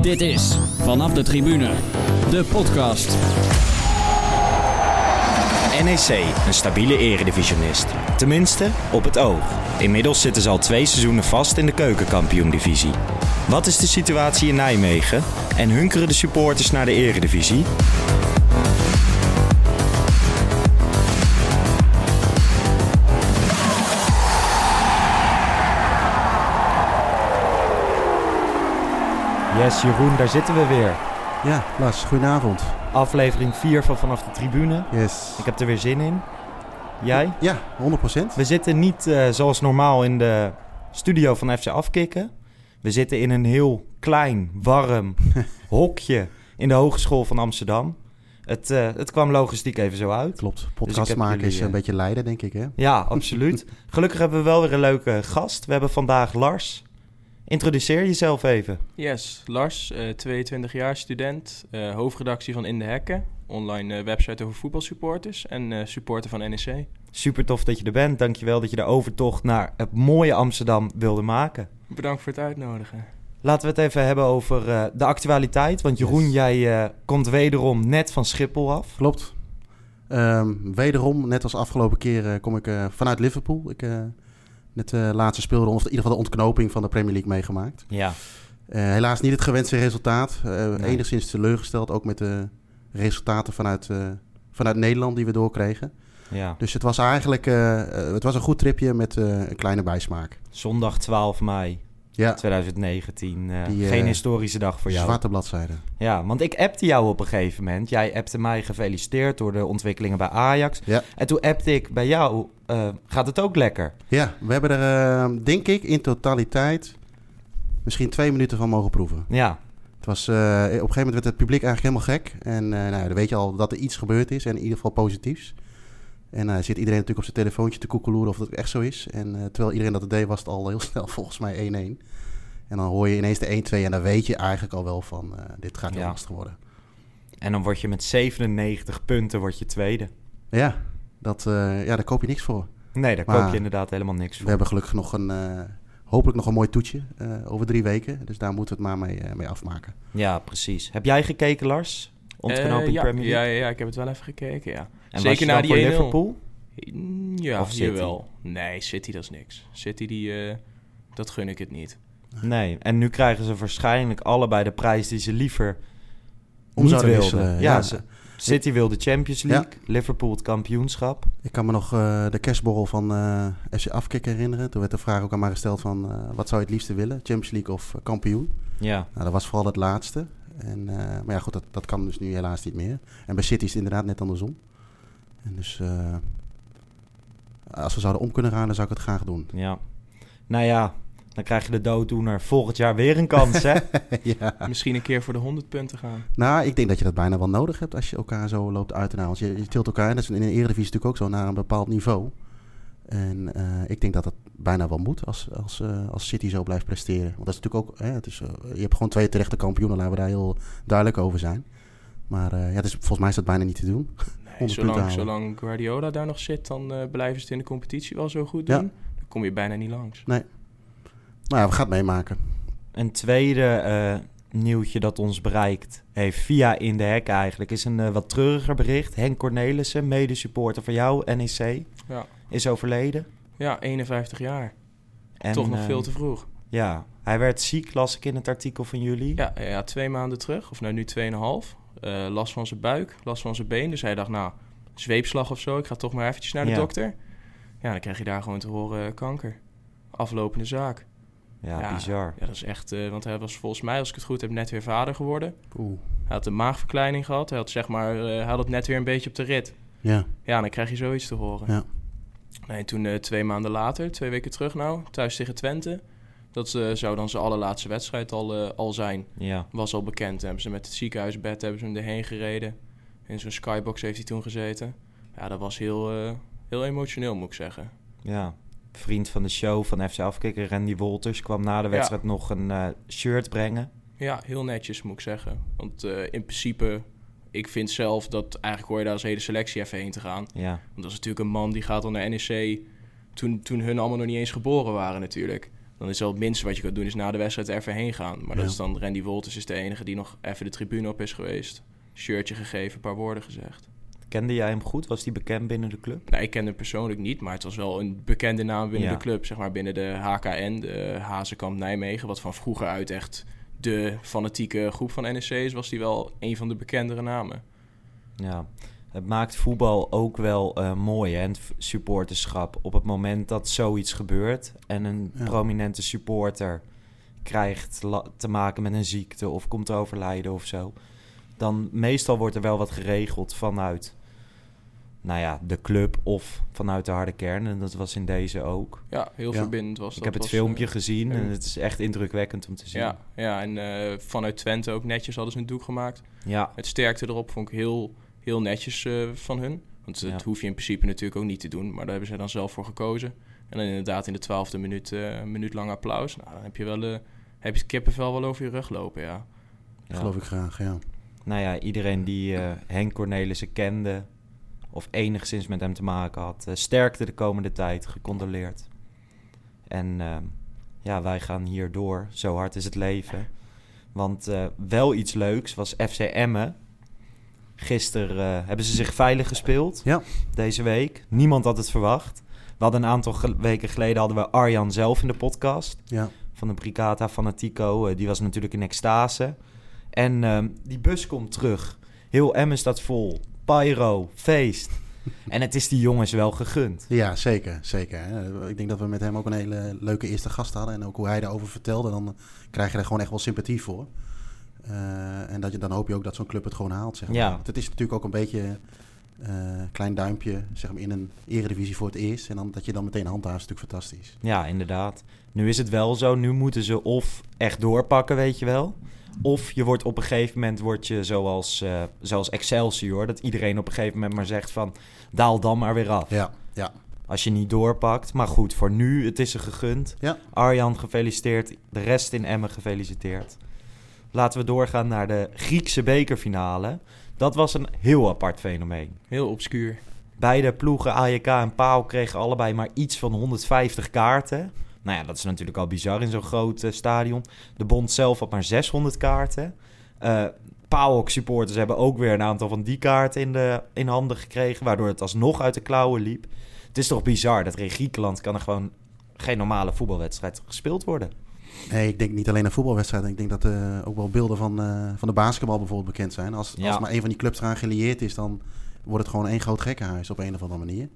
Dit is Vanaf de Tribune, de podcast. NEC, een stabiele eredivisionist. Tenminste, op het oog. Inmiddels zitten ze al twee seizoenen vast in de keukenkampioendivisie. Wat is de situatie in Nijmegen? En hunkeren de supporters naar de eredivisie? Yes, Jeroen, daar zitten we weer. Ja, Lars, goedenavond. Aflevering 4 van Vanaf de Tribune. Yes. Ik heb er weer zin in. Jij? Ja, 100%. We zitten niet uh, zoals normaal in de studio van FC Afkikken. We zitten in een heel klein, warm hokje in de Hogeschool van Amsterdam. Het, uh, het kwam logistiek even zo uit. Klopt. Podcast dus maken jullie, is een uh, beetje lijden, denk ik, hè? Ja, absoluut. Gelukkig hebben we wel weer een leuke gast. We hebben vandaag Lars. Introduceer jezelf even. Yes, Lars, uh, 22 jaar, student, uh, hoofdredactie van In de Hekken, online uh, website over voetbalsupporters en supporter van NEC. Super tof dat je er bent. Dankjewel dat je de overtocht naar het mooie Amsterdam wilde maken. Bedankt voor het uitnodigen. Laten we het even hebben over de actualiteit. Want Jeroen, yes. jij komt wederom net van Schiphol af. Klopt. Um, wederom, net als afgelopen keer, kom ik vanuit Liverpool. Ik net de laatste speelronde, of in ieder geval de ontknoping van de Premier League meegemaakt. Ja. Uh, helaas niet het gewenste resultaat. Nee. Enigszins teleurgesteld, ook met de resultaten vanuit, vanuit Nederland die we doorkregen. Ja. Dus het was eigenlijk het was een goed tripje met een kleine bijsmaak. Zondag 12 mei ja. 2019. Die, Geen historische dag voor jou. Zwarte bladzijde. Ja, want ik appte jou op een gegeven moment. Jij appte mij gefeliciteerd door de ontwikkelingen bij Ajax. Ja. En toen appte ik bij jou, uh, gaat het ook lekker? Ja, we hebben er, uh, denk ik, in totaliteit misschien twee minuten van mogen proeven. Ja. Het was, op een gegeven moment werd het publiek eigenlijk helemaal gek. En nou, dan weet je al dat er iets gebeurd is en in ieder geval positiefs. En dan zit iedereen natuurlijk op zijn telefoontje te koekeloeren of dat echt zo is. En terwijl iedereen dat het deed, was het al heel snel volgens mij 1-1. En dan hoor je ineens de 1-2 en dan weet je eigenlijk al wel van dit gaat heel ja. lastig worden. En dan word je met 97 punten word je tweede. Ja, dat, uh, ja, daar koop je niks voor. Nee, daar maar koop je inderdaad helemaal niks voor. We hebben gelukkig nog een, hopelijk nog een mooi toetje over drie weken. Dus daar moeten we het maar mee, mee afmaken. Ja, precies. Heb jij gekeken, Lars? Ontknoping ja, Premier League? Ja, ja, ik heb het wel even gekeken, ja. En Zeker na die Liverpool? Ja, of jawel. Nee, City dat is niks. City, die, dat gun ik het niet. Nee, en nu krijgen ze waarschijnlijk allebei de prijs die ze liever om niet zouden wilden. wisselen. Ja, ja. ze, City wil de Champions League, ja. Liverpool het kampioenschap. Ik kan me nog uh, de kerstborrel van uh, FC Afkik herinneren. Toen werd de vraag ook aan mij gesteld van... Uh, wat zou je het liefste willen? Champions League of kampioen? Ja. Nou, dat was vooral het laatste. En, maar ja, goed, dat, dat kan dus nu helaas niet meer. En bij City is het inderdaad net andersom. En dus als we zouden om kunnen gaan, dan zou ik het graag doen. Ja. Nou ja, dan krijg je de dooddoener volgend jaar weer een kans, hè? ja. Misschien een keer voor de 100 punten gaan. Nou, ik denk dat je dat bijna wel nodig hebt als je elkaar zo loopt uit te halen. Want je, je tilt elkaar, en dat is in de Eredivisie natuurlijk ook zo, naar een bepaald niveau. En uh, ik denk dat dat bijna wel moet als, als, uh, als City zo blijft presteren. Want dat is natuurlijk ook, hè, het is, uh, je hebt gewoon twee terechte kampioenen, laten we daar heel duidelijk over zijn. Maar ja, het is, volgens mij is dat bijna niet te doen. Nee, zolang, zolang Guardiola daar nog zit, dan blijven ze het in de competitie wel zo goed doen. Ja. Dan kom je bijna niet langs. Nee. Nou ja, we gaan het meemaken. Een tweede uh, nieuwtje dat ons bereikt heeft via In de Hek eigenlijk... is een uh, wat treuriger bericht. Henk Cornelissen, medesupporter van jou, NEC, ja. Is overleden. Ja, 51 jaar. En, Toch nog uh, veel te vroeg. Ja, hij werd ziek, las ik in het artikel van jullie. Ja, ja twee maanden terug, of nou nu tweeënhalf. Uh, last van zijn buik, last van zijn been. Dus hij dacht, nou, zweepslag of zo. Ik ga toch maar eventjes naar de ja. dokter. Ja, dan krijg je daar gewoon te horen kanker. Aflopende zaak. Ja, ja, bizar. Ja, dat is echt... Uh, want hij was volgens mij, als ik het goed heb, net weer vader geworden. Oeh. Hij had een maagverkleining gehad. Hij had zeg maar... Uh, hij had het net weer een beetje op de rit. Ja. Ja, dan krijg je zoiets te horen. Ja. Nee, toen uh, twee maanden later, twee weken terug nou, thuis tegen Twente. Dat zou dan zijn allerlaatste wedstrijd al, al zijn. Ja. Was al bekend. Hebben ze met het ziekenhuisbed hebben ze hem erheen gereden. In zo'n skybox heeft hij toen gezeten. Ja, dat was heel, heel emotioneel, moet ik zeggen. Ja, vriend van de show van FC Afkikker, Randy Wolters, kwam na de wedstrijd ja. nog een uh, shirt brengen. Ja, heel netjes moet ik zeggen. Want uh, in principe, ik vind zelf dat eigenlijk hoor je daar als hele selectie even heen te gaan. Ja. Want dat is natuurlijk een man die gaat dan naar NEC toen, toen hun allemaal nog niet eens geboren waren natuurlijk. Dan is wel het minste wat je kan doen, is na de wedstrijd er even heen gaan. Maar Ja. dat is dan Randy Wolters is de enige die nog even de tribune op is geweest. Shirtje gegeven, een paar woorden gezegd. Kende jij hem goed? Was hij bekend binnen de club? Nou, ik ken hem persoonlijk niet, maar het was wel een bekende naam binnen Ja. de club. Zeg maar binnen de HKN, de Hazenkamp Nijmegen. Wat van vroeger uit echt de fanatieke groep van NEC is, was hij wel een van de bekendere namen. Ja, het maakt voetbal ook wel eh, mooi, hè, het supporterschap. Op het moment dat zoiets gebeurt en een Ja. prominente supporter krijgt te maken met een ziekte of komt te overlijden of zo, dan meestal wordt er wel wat geregeld vanuit, nou ja, de club of vanuit de harde kern. En dat was in deze ook. Ja, heel Ja. verbindend was dat. Ik heb het was, filmpje eh, gezien en het is echt indrukwekkend om te zien. ja, ja, en eh, vanuit Twente ook netjes hadden ze een doek gemaakt. ja, Het sterkte erop vond ik heel, heel netjes eh, van hun. Want dat Ja. hoef je in principe natuurlijk ook niet te doen. Maar daar hebben ze dan zelf voor gekozen. En dan inderdaad in de twaalfde minuut eh, een minuut lang applaus. Nou, dan heb je wel eh, heb je het kippenvel wel over je rug lopen, ja. ja. Geloof ik graag, ja. Nou ja, iedereen die eh, Henk Cornelissen kende of enigszins met hem te maken had, eh, sterkte de komende tijd, gecondoleerd. En ehm, ja, wij gaan hier door. Zo hard is het leven. Want eh, wel iets leuks was FC Emmen. Gisteren eh, hebben ze zich veilig gespeeld. Ja. Deze week. Niemand had het verwacht. We hadden een aantal ge- weken geleden hadden we Arjan zelf in de podcast Ja, van de Brigata Fanatico. die was natuurlijk in extase. En ehm, die bus komt terug. Heel Emmen staat vol. Pyro, feest. en het is die jongens wel gegund. ja zeker. zeker. Ik denk dat we met hem ook een hele leuke eerste gast hadden. En ook hoe hij daarover vertelde, dan krijg je er gewoon echt wel sympathie voor. Eh, en dat je, dan hoop je ook dat zo'n club het gewoon haalt. Zeg maar. Ja. Het is natuurlijk ook een beetje klein duimpje zeg maar, in een eredivisie voor het eerst. En dan, dat je dan meteen handhaaft is natuurlijk fantastisch. Ja, inderdaad. Nu is het wel zo. Nu moeten ze of echt doorpakken, weet je wel. Of je wordt op een gegeven moment, word je zoals, eh, zoals Excelsior... dat iedereen op een gegeven moment maar zegt van... daal dan maar weer af. Ja, ja. Als je niet doorpakt. Maar goed, voor nu, het is er gegund. Ja. Arjan gefeliciteerd. De rest in Emmen gefeliciteerd. Laten we doorgaan naar de Griekse bekerfinale. Dat was een heel apart fenomeen. Heel obscuur. Beide ploegen, AJK en Paal, kregen allebei maar iets van 150 kaarten. Nou ja, dat is natuurlijk al bizar in zo'n groot eh, stadion. De bond zelf had maar 600 kaarten. Eh PAOK supporters hebben ook weer een aantal van die kaarten in, de, in handen gekregen... waardoor het alsnog uit de klauwen liep. Het is toch bizar dat er in Griekenland kan er gewoon geen normale voetbalwedstrijd gespeeld worden. Nee, ik denk niet alleen een voetbalwedstrijd. Ik denk dat eh, ook wel beelden van, eh, van de basketbal bijvoorbeeld bekend zijn. Als, Ja. als maar een van die clubs eraan gelieerd is, dan wordt het gewoon één groot gekkenhuis op een of andere manier.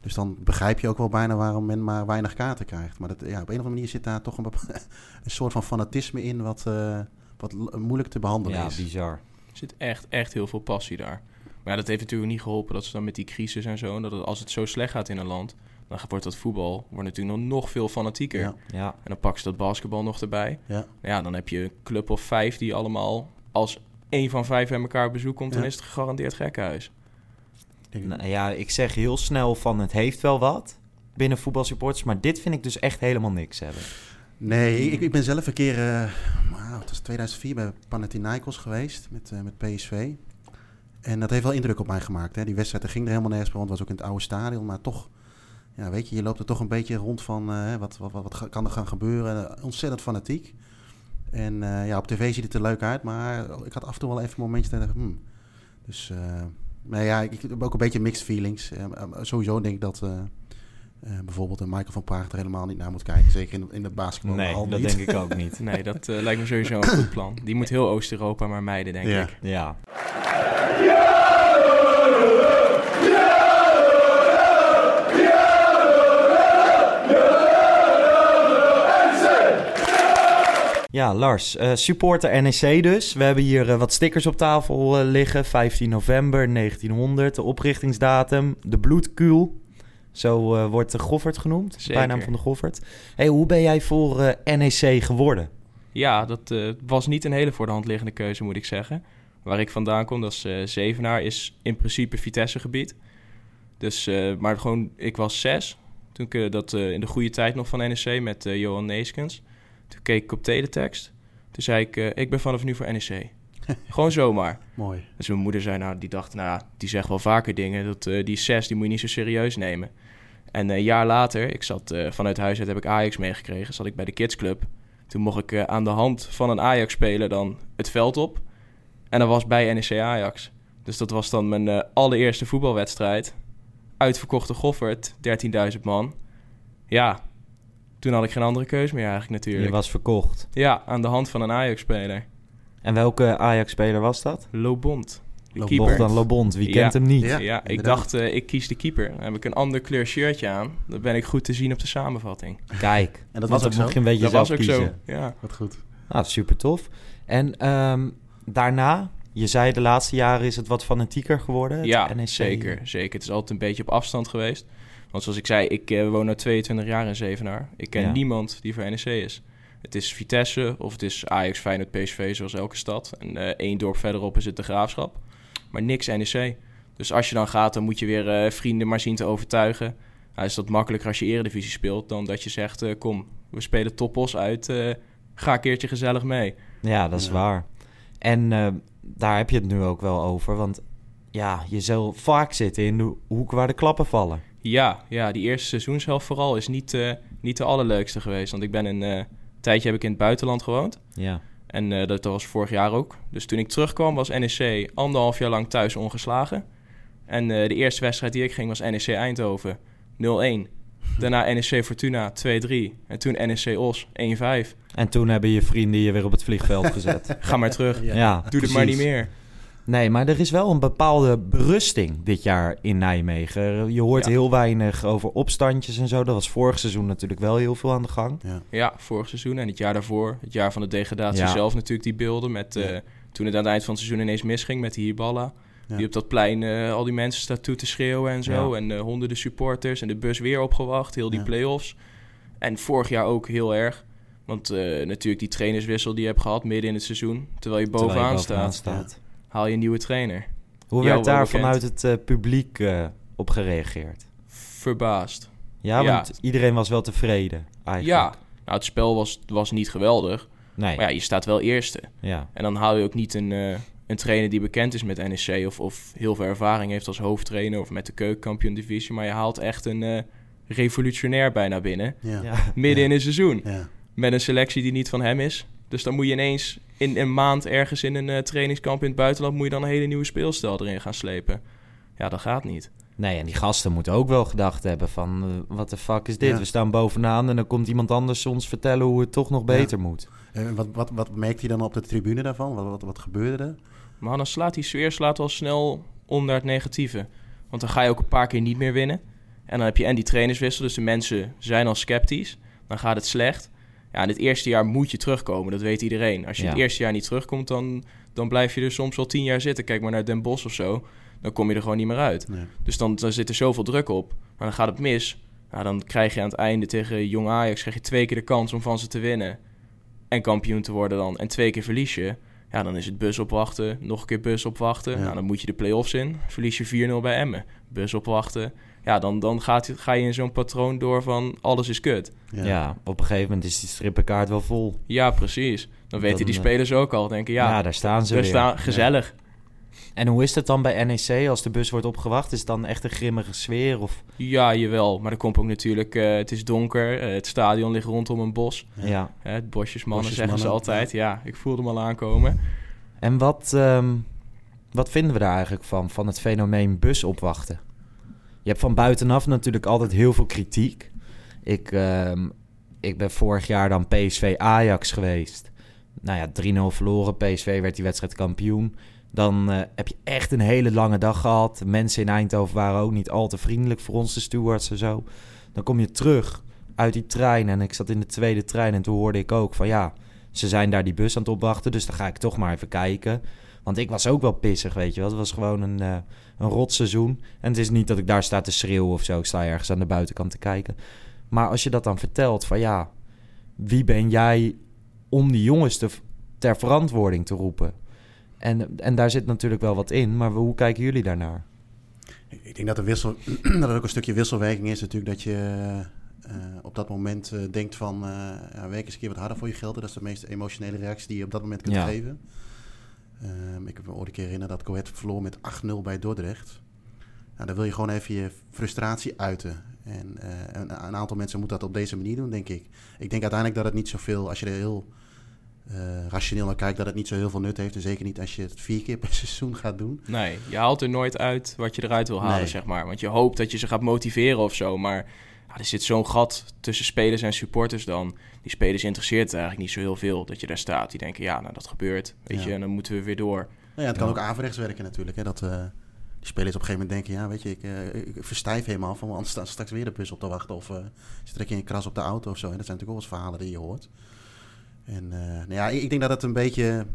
Dus dan begrijp je ook wel bijna waarom men maar weinig kaarten krijgt. Maar dat, ja, op een of andere manier zit daar toch een, een soort van fanatisme in wat, eh, wat moeilijk te behandelen Ja, is. bizar. Er zit echt, echt heel veel passie daar. Maar ja, dat heeft natuurlijk niet geholpen dat ze dan met die crisis en zo... en dat het, als het zo slecht gaat in een land... dan wordt dat voetbal wordt natuurlijk nog, nog veel fanatieker. Ja, Ja, En dan pakken ze dat basketbal nog erbij. ja. Ja, dan heb je een club of vijf die allemaal... als één van vijf bij elkaar op bezoek komt... dan is het gegarandeerd gekkenhuis. Nou ja, ik zeg heel snel van het heeft wel wat binnen voetbalsupporters... maar dit vind ik dus echt helemaal niks hebben. Nee, ik, ik ben zelf een keer, eh, wauw, het was 2004 bij Panathinaikos geweest met, eh, met PSV. En dat heeft wel indruk op mij gemaakt. Hè. Die wedstrijd ging er helemaal nergens bij, want het was ook in het oude stadion. Maar toch, ja, weet je, je loopt er toch een beetje rond van eh, wat, wat, wat, wat kan er gaan gebeuren. Ontzettend fanatiek. En eh, ja, op tv ziet het er leuk uit, maar ik had af en toe wel even momentjes dat ik dacht, hmm. Dus, eh, maar ja, ik, ik heb ook een beetje mixed feelings. Sowieso denk ik dat... eh, eh, bijvoorbeeld een Michael van Praag er helemaal niet naar moet kijken. Zeker in, in de basketbal Nee, al dat niet. denk ik ook niet. Nee, dat lijkt me sowieso een goed plan. Die moet heel Oost-Europa maar mijden, denk Ja. ik. Ja. Ja, Lars, eh, supporter NEC dus. We hebben hier eh, wat stickers op tafel eh, liggen. 15 november 1900, de oprichtingsdatum, de bloedkuul. Zo wordt de Goffert genoemd, Zeker. bijnaam van de Goffert. Hey, hoe ben jij voor NEC geworden? Ja, dat was niet een hele voor de hand liggende keuze, moet ik zeggen. Waar ik vandaan kom, dat is Zevenaar, is in principe Vitesse-gebied. Dus, maar gewoon, ik was zes. Toen ik dat in de goede tijd nog van NEC met Johan Neeskens. Toen keek ik op teletext. Toen zei ik, eh, ik ben vanaf nu voor NEC. gewoon zomaar. Mooi. Dus mijn moeder zei, nou, die dacht, nou, die zegt wel vaker dingen. Dat, eh, die zes, die moet je niet zo serieus nemen. En een jaar later, ik zat eh, vanuit huis uit heb ik Ajax meegekregen, zat ik bij de kidsclub. Toen mocht ik eh, aan de hand van een Ajax-speler dan het veld op. En dat was bij NEC Ajax. Dus dat was dan mijn eh, allereerste voetbalwedstrijd. Uitverkochte Goffert, 13.000 man. Ja, toen had ik geen andere keus meer eigenlijk natuurlijk. Je was verkocht. Ja, aan de hand van een Ajax-speler. En welke Ajax-speler was dat? Lobond, de Lobond. keeper. Bogdan Lobond. Wie Ja. kent hem niet? Ja. Ja, ik dacht, eh, ik kies de keeper. Dan heb ik een ander kleur shirtje aan. Dan ben ik goed te zien op de samenvatting. Kijk. En dat was ook dan zo. mocht je een beetje dat zelf was ook kiezen. zo. Ja. Wat goed. Nou, super tof. En ehm, daarna, je zei de laatste jaren is het wat fanatieker geworden. Ja, NEC. zeker, zeker. Het is altijd een beetje op afstand geweest. Want zoals ik zei, ik eh, woon nu 22 jaar in Zevenaar. Ik ken Ja. niemand die voor NEC is. Het is Vitesse of het is Ajax, Feyenoord, PSV, zoals elke stad. En eh, één dorp verderop is het de Graafschap. Maar niks NEC. Dus als je dan gaat, dan moet je weer eh, vrienden maar zien te overtuigen. Nou, is dat makkelijker als je eredivisie speelt dan dat je zegt... eh, kom, we spelen toppos uit, eh, ga een keertje gezellig mee. Ja, dat is Ja. waar. En eh, daar heb je het nu ook wel over. Want ja, je zal vaak zitten in de hoek waar de klappen vallen. Ja, ja, die eerste seizoenshelft vooral is niet, eh, niet de allerleukste geweest. Want ik ben een eh, tijdje heb ik in het buitenland gewoond. Ja. En eh, dat, was vorig jaar ook. Dus toen ik terugkwam was NEC anderhalf jaar lang thuis ongeslagen. En de eerste wedstrijd die ik ging was NEC Eindhoven 0-1. Daarna NEC Fortuna 2-3. En toen NEC Os 1-5. En toen hebben je vrienden je weer op het vliegveld gezet. Ga maar terug. ja, Doe het maar niet meer. Nee, maar er is wel een bepaalde berusting dit jaar in Nijmegen. Je hoort Ja. heel weinig over opstandjes en zo. Dat was vorig seizoen natuurlijk wel heel veel aan de gang. Ja. Ja, vorig seizoen en het jaar daarvoor. Het jaar van de degradatie Ja. zelf natuurlijk die beelden. Met, eh. Toen het aan het eind van het seizoen ineens misging met die Hiballa. Ja. Die op dat plein eh, al die mensen staat toe te schreeuwen en zo. Ja. En eh, honderden supporters en de bus weer opgewacht. Heel die Ja. play-offs. En vorig jaar ook heel erg. Want eh, natuurlijk die trainerswissel die je hebt gehad midden in het seizoen. Terwijl je bovenaan, Terwijl je bovenaan staat, staat. Haal je een nieuwe trainer. Hoe Jou werd daar bekend. vanuit het eh, publiek eh, op gereageerd? Verbaasd. Ja, Ja. want iedereen was wel tevreden eigenlijk. Ja, nou het spel was, was niet geweldig. Nee, Maar ja, je staat wel eerste. ja. En dan haal je ook niet een, eh, een trainer die bekend is met NEC of, of heel veel ervaring heeft als hoofdtrainer of met de keukenkampioen divisie. Maar je haalt echt een eh, revolutionair bijna binnen. Ja. Ja. Ja. Midden Ja. in een seizoen. Ja. Met een selectie die niet van hem is. Dus dan moet je ineens in een maand ergens in een eh, trainingskamp in het buitenland... moet je dan een hele nieuwe speelstijl erin gaan slepen. Ja, dat gaat niet. Nee, en die gasten moeten ook wel gedacht hebben van... eh, wat de fuck is dit? Ja. We staan bovenaan en dan komt iemand anders ons vertellen hoe het toch nog beter moet. En wat, wat, wat merkt hij dan op de tribune daarvan? Wat, wat, wat gebeurde er? Maar dan slaat die sfeer slaat al snel om naar het negatieve. Want dan ga je ook een paar keer niet meer winnen. En dan heb je en die trainerswissel, dus de mensen zijn al sceptisch. Dan gaat het slecht. Ja, in het eerste jaar moet je terugkomen, dat weet iedereen. Als je Ja. het eerste jaar niet terugkomt, dan, dan blijf je er soms wel tien jaar zitten. Kijk maar naar Den Bosch of zo, dan kom je er gewoon niet meer uit. Nee. Dus dan, dan zit er zoveel druk op. Maar dan gaat het mis. Nou, dan krijg je aan het einde tegen Jong Ajax krijg je twee keer de kans om van ze te winnen. En kampioen te worden dan. En twee keer verlies je. Ja, dan is het bus opwachten. Nog een keer bus opwachten. Ja. Nou, dan moet je de play-offs in. Verlies je 4-0 bij Emmen. Bus opwachten. Ja, dan, dan gaat, ga je in zo'n patroon door van alles is kut. Ja. Ja. op een gegeven moment is die strippenkaart wel vol. Ja, precies. Dan weten Dan, die eh, spelers ook al. Denken, Ja, ja, daar staan ze daar weer. staan, gezellig. En hoe is het dan bij NEC als de bus wordt opgewacht? Is het dan echt een grimmige sfeer? Of... Ja, jawel. Maar er komt ook natuurlijk... eh, het is donker. eh, het stadion ligt rondom een bos. Ja. Het bosjesmannen zeggen ze altijd. Ja. ik voelde hem al aankomen. En wat, ehm, wat vinden we daar eigenlijk van, van het fenomeen bus opwachten? Je hebt van buitenaf natuurlijk altijd heel veel kritiek. Ik, ehm, ik ben vorig jaar dan PSV Ajax geweest. Nou ja, 3-0 verloren. PSV werd die wedstrijd kampioen. Dan eh, heb je echt een hele lange dag gehad. Mensen in Eindhoven waren ook niet al te vriendelijk voor ons, de stewards en zo. Dan kom je terug uit die trein en ik zat in de tweede trein en toen hoorde ik ook van ja, ze zijn daar die bus aan het opwachten, dus dan ga ik toch maar even kijken. Want ik was ook wel pissig, weet je wel. Het was gewoon een, eh een rot seizoen. En het is niet dat ik daar sta te schreeuwen of zo. Ik sta ergens aan de buitenkant te kijken. Maar als je dat dan vertelt van ja, wie ben jij om die jongens te, ter verantwoording te roepen? En, en daar zit natuurlijk wel wat in, maar hoe kijken jullie daarnaar? Ik denk dat, de wissel, dat er ook een stukje wisselwerking is natuurlijk. Dat je eh, op dat moment eh, denkt van... eh ja, werk eens een keer wat harder voor je geld. Dat is de meest emotionele reactie die je op dat moment kunt Ja. geven. Ehm, ik heb me ooit een keer herinnerd dat Coët verloor met 8-0 bij Dordrecht. Nou, dan wil je gewoon even je frustratie uiten. En eh, een, een, aantal mensen moet dat op deze manier doen, denk ik. Ik denk uiteindelijk dat het niet zoveel, als je er heel uh, rationeel naar kijkt, dat het niet zo heel veel nut heeft. En zeker niet als je het vier keer per seizoen gaat doen. Nee, je haalt er nooit uit wat je eruit wil halen, zeg maar. Want je hoopt dat je ze gaat motiveren of zo. Maar ja, er zit zo'n gat tussen spelers en supporters dan. Die spelers interesseert het eigenlijk niet zo heel veel dat je daar staat. Die denken, ja, nou dat gebeurt, weet je, en dan moeten we weer door. Nou ja, het kan ook averechts werken natuurlijk. Hè, dat uh, die spelers op een gegeven moment denken, ja, weet je, ik, uh, ik verstijf helemaal van, anders staat straks weer de bus op te wachten. Of uh, ze trekken een kras op de auto of zo. En dat zijn natuurlijk ook wel eens verhalen die je hoort. En nou ja, ik, ik, denk dat het een beetje,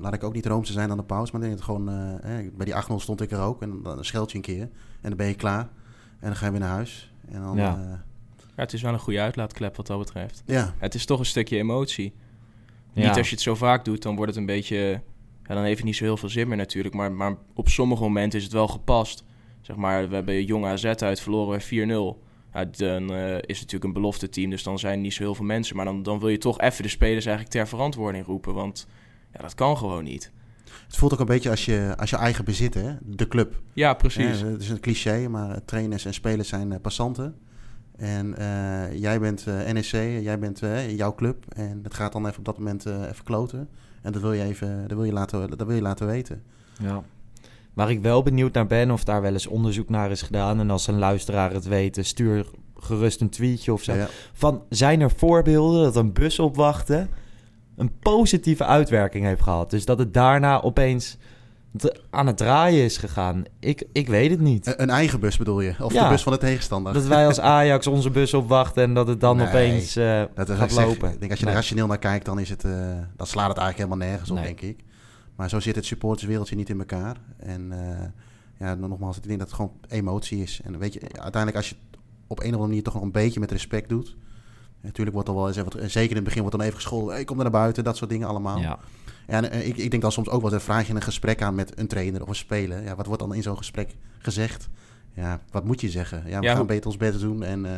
laat ik ook niet roomser zijn dan de pauze, maar ik denk dat het gewoon, bij die 8-0 stond ik er ook. En dan scheld je een keer en dan ben je klaar. En dan ga je weer naar huis. En dan, ja. ja. het is wel een goede uitlaatklep wat dat betreft. Ja. Het is toch een stukje emotie. Niet als je het zo vaak doet, dan wordt het een beetje... Ja, dan heeft het niet zo heel veel zin meer natuurlijk. Maar, maar op sommige momenten is het wel gepast. Zeg maar, we hebben Jong AZ uit, verloren we 4-0. Ja, dan uh, is het natuurlijk een belofte team, dus dan zijn er niet zo heel veel mensen. Maar dan, dan wil je toch even de spelers eigenlijk ter verantwoording roepen. Want ja, dat kan gewoon niet. Het voelt ook een beetje als je, als je eigen bezit, hè? de club. Ja, precies. het is een cliché, maar trainers en spelers zijn uh, passanten. En uh, jij bent uh, NEC, jij bent jouw club. En het gaat dan even op dat moment even kloten. En dat wil je even dat wil je laten, dat wil je laten weten. Ja. Waar ik wel benieuwd naar ben, of daar wel eens onderzoek naar is gedaan. En als een luisteraar het weet, stuur gerust een tweetje of zo. Van, zijn er voorbeelden dat een bus opwachten een positieve uitwerking heeft gehad? Dus dat het daarna opeens aan het draaien is gegaan. Ik, ik weet het niet. Een, eigen bus bedoel je? Of de bus van de tegenstander? Dat wij als Ajax onze bus opwachten en dat het dan opeens uh, dat gaat lopen. ik denk als je er rationeel naar kijkt, dan, is het, uh, dan slaat het eigenlijk helemaal nergens op, denk ik. Maar zo zit het supporterswereldje niet in elkaar. En uh, ja, nogmaals, ik denk dat het gewoon emotie is. En weet je, uiteindelijk als je het op een of andere manier toch nog een beetje met respect doet. Natuurlijk wordt er wel eens even, zeker in het begin wordt dan even gescholden. Hey, kom er naar buiten, dat soort dingen allemaal. Ja. En ik, ik denk dan soms ook wel, dan vraag je een gesprek aan met een trainer of een speler. Ja, wat wordt dan in zo'n gesprek gezegd? Ja, wat moet je zeggen? Ja, we gaan beter ons best doen en uh,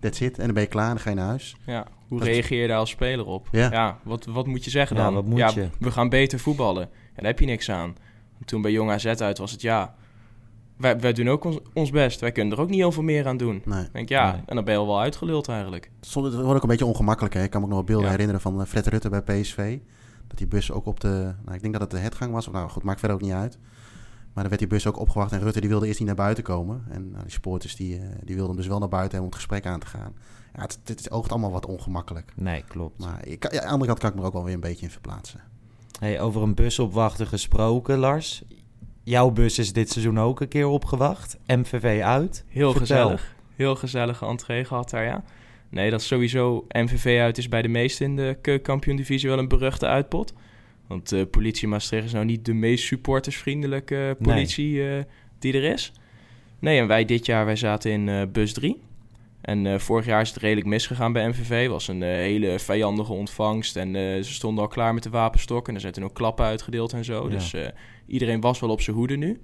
that's it. En dan ben je klaar, dan ga je naar huis. Ja, hoe reageer je daar als speler op? Ja, wat, wat moet je zeggen dan? Ja, wat moet ja, je? we gaan beter voetballen. Ja, daar heb je niks aan. Toen bij Jong AZ uit was het ja... Wij, wij doen ook ons, ons best. Wij kunnen er ook niet heel veel meer aan doen. Nee. Denk ja, en dan ben je al wel uitgeluld eigenlijk. Het wordt ook een beetje ongemakkelijk. Hè? Ik kan me ook nog wel beelden herinneren van eh, Fred Rutte bij PSV. Dat die bus ook op de... Nou, ik denk dat het de hetgang was. Nou goed, maakt verder ook niet uit. Maar dan werd die bus ook opgewacht en Rutte die wilde eerst niet naar buiten komen. En nou, die supporters die, uh, die wilden hem dus wel naar buiten om het gesprek aan te gaan. Ja, het, het, oogt allemaal wat ongemakkelijk. Nee, klopt. Maar ik, ja, aan de andere kant kan ik me er ook wel weer een beetje in verplaatsen. Hey, over een bus opwachten gesproken, Lars. Jouw bus is dit seizoen ook een keer opgewacht. MVV uit. Heel gezellig. Heel gezellige entree gehad daar, ja. Nee, dat is sowieso MVV uit is bij de meesten in de keukenkampioen-divisie wel een beruchte uitpot. Want uh, politie Maastricht is nou niet de meest supportersvriendelijke politie nee. uh, die er is. Nee, en wij dit jaar, wij zaten in uh, bus 3. En vorig jaar is het redelijk misgegaan bij MVV. was een hele vijandige ontvangst. En ze stonden al klaar met de wapenstok. En er zijn toen ook klappen uitgedeeld en zo. Ja. Dus iedereen was wel op zijn hoede nu.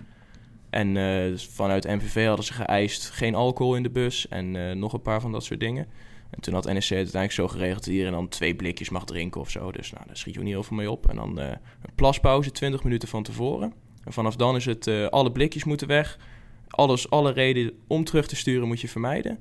En dus vanuit MVV hadden ze geëist geen alcohol in de bus. En nog een paar van dat soort dingen. En toen had NEC het uiteindelijk zo geregeld dat iedereen dan twee blikjes mag drinken of zo. Dus nou, daar schiet je ook niet heel veel mee op. En dan een plaspauze 20 minuten van tevoren. En vanaf dan is het alle blikjes moeten weg. Alles, alle reden om terug te sturen moet je vermijden.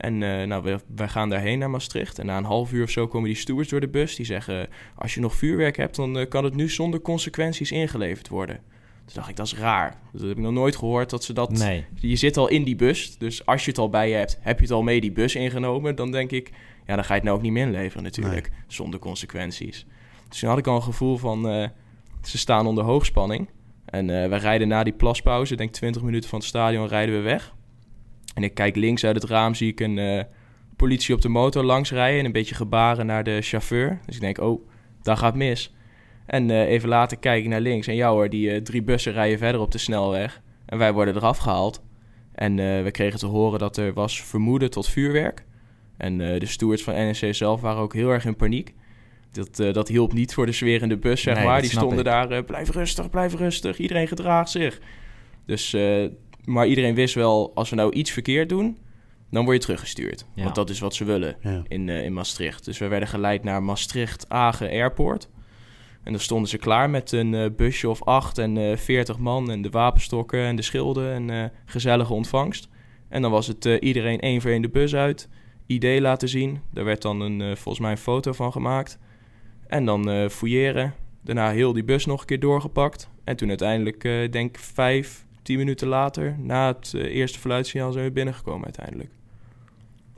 En uh, nou, we, wij gaan daarheen naar Maastricht. En na een half uur of zo komen die stewards door de bus. Die zeggen, als je nog vuurwerk hebt, dan kan het nu zonder consequenties ingeleverd worden. Toen dacht ik, dat is raar. Dat heb ik nog nooit gehoord dat ze dat... Nee. Je zit al in die bus, dus als je het al bij je hebt... heb je het al mee die bus ingenomen, dan denk ik... ja, dan ga je het nou ook niet meer inleveren natuurlijk, zonder consequenties. Dus toen had ik al een gevoel van... Uh, ze staan onder hoogspanning. En uh, we rijden na die plaspauze, denk 20 minuten van het stadion, rijden we weg. En ik kijk links uit het raam, zie ik een uh, politie op de motor langs rijden... en een beetje gebaren naar de chauffeur. Dus ik denk, oh, daar gaat mis... En uh, even later kijk ik naar links. En jou hoor, die uh, drie bussen rijden verder op de snelweg. En wij worden eraf gehaald. En we kregen te horen dat er was vermoeden tot vuurwerk. En de stewards van NEC zelf waren ook heel erg in paniek. Dat, dat hielp niet voor de sfeer in de bus, zeg maar. Die stonden ik. daar, blijf rustig, blijf rustig. Iedereen gedraagt zich. Dus, maar iedereen wist wel, als we nou iets verkeerd doen... dan word je teruggestuurd. Ja. Want dat is wat ze willen ja. in, in Maastricht. Dus we werden geleid naar Maastricht-Agen Airport... En dan stonden ze klaar met een eh, busje of acht en eh 40 man en de wapenstokken en de schilden en eh, gezellige ontvangst. En dan was het eh, iedereen één voor één de bus uit, ID laten zien. Daar werd dan een, eh, volgens mij een foto van gemaakt. En dan eh fouilleren. Daarna heel die bus nog een keer doorgepakt. En toen uiteindelijk, eh denk ik vijf, tien minuten later, na het eh, eerste fluitsignaal zijn we binnengekomen uiteindelijk.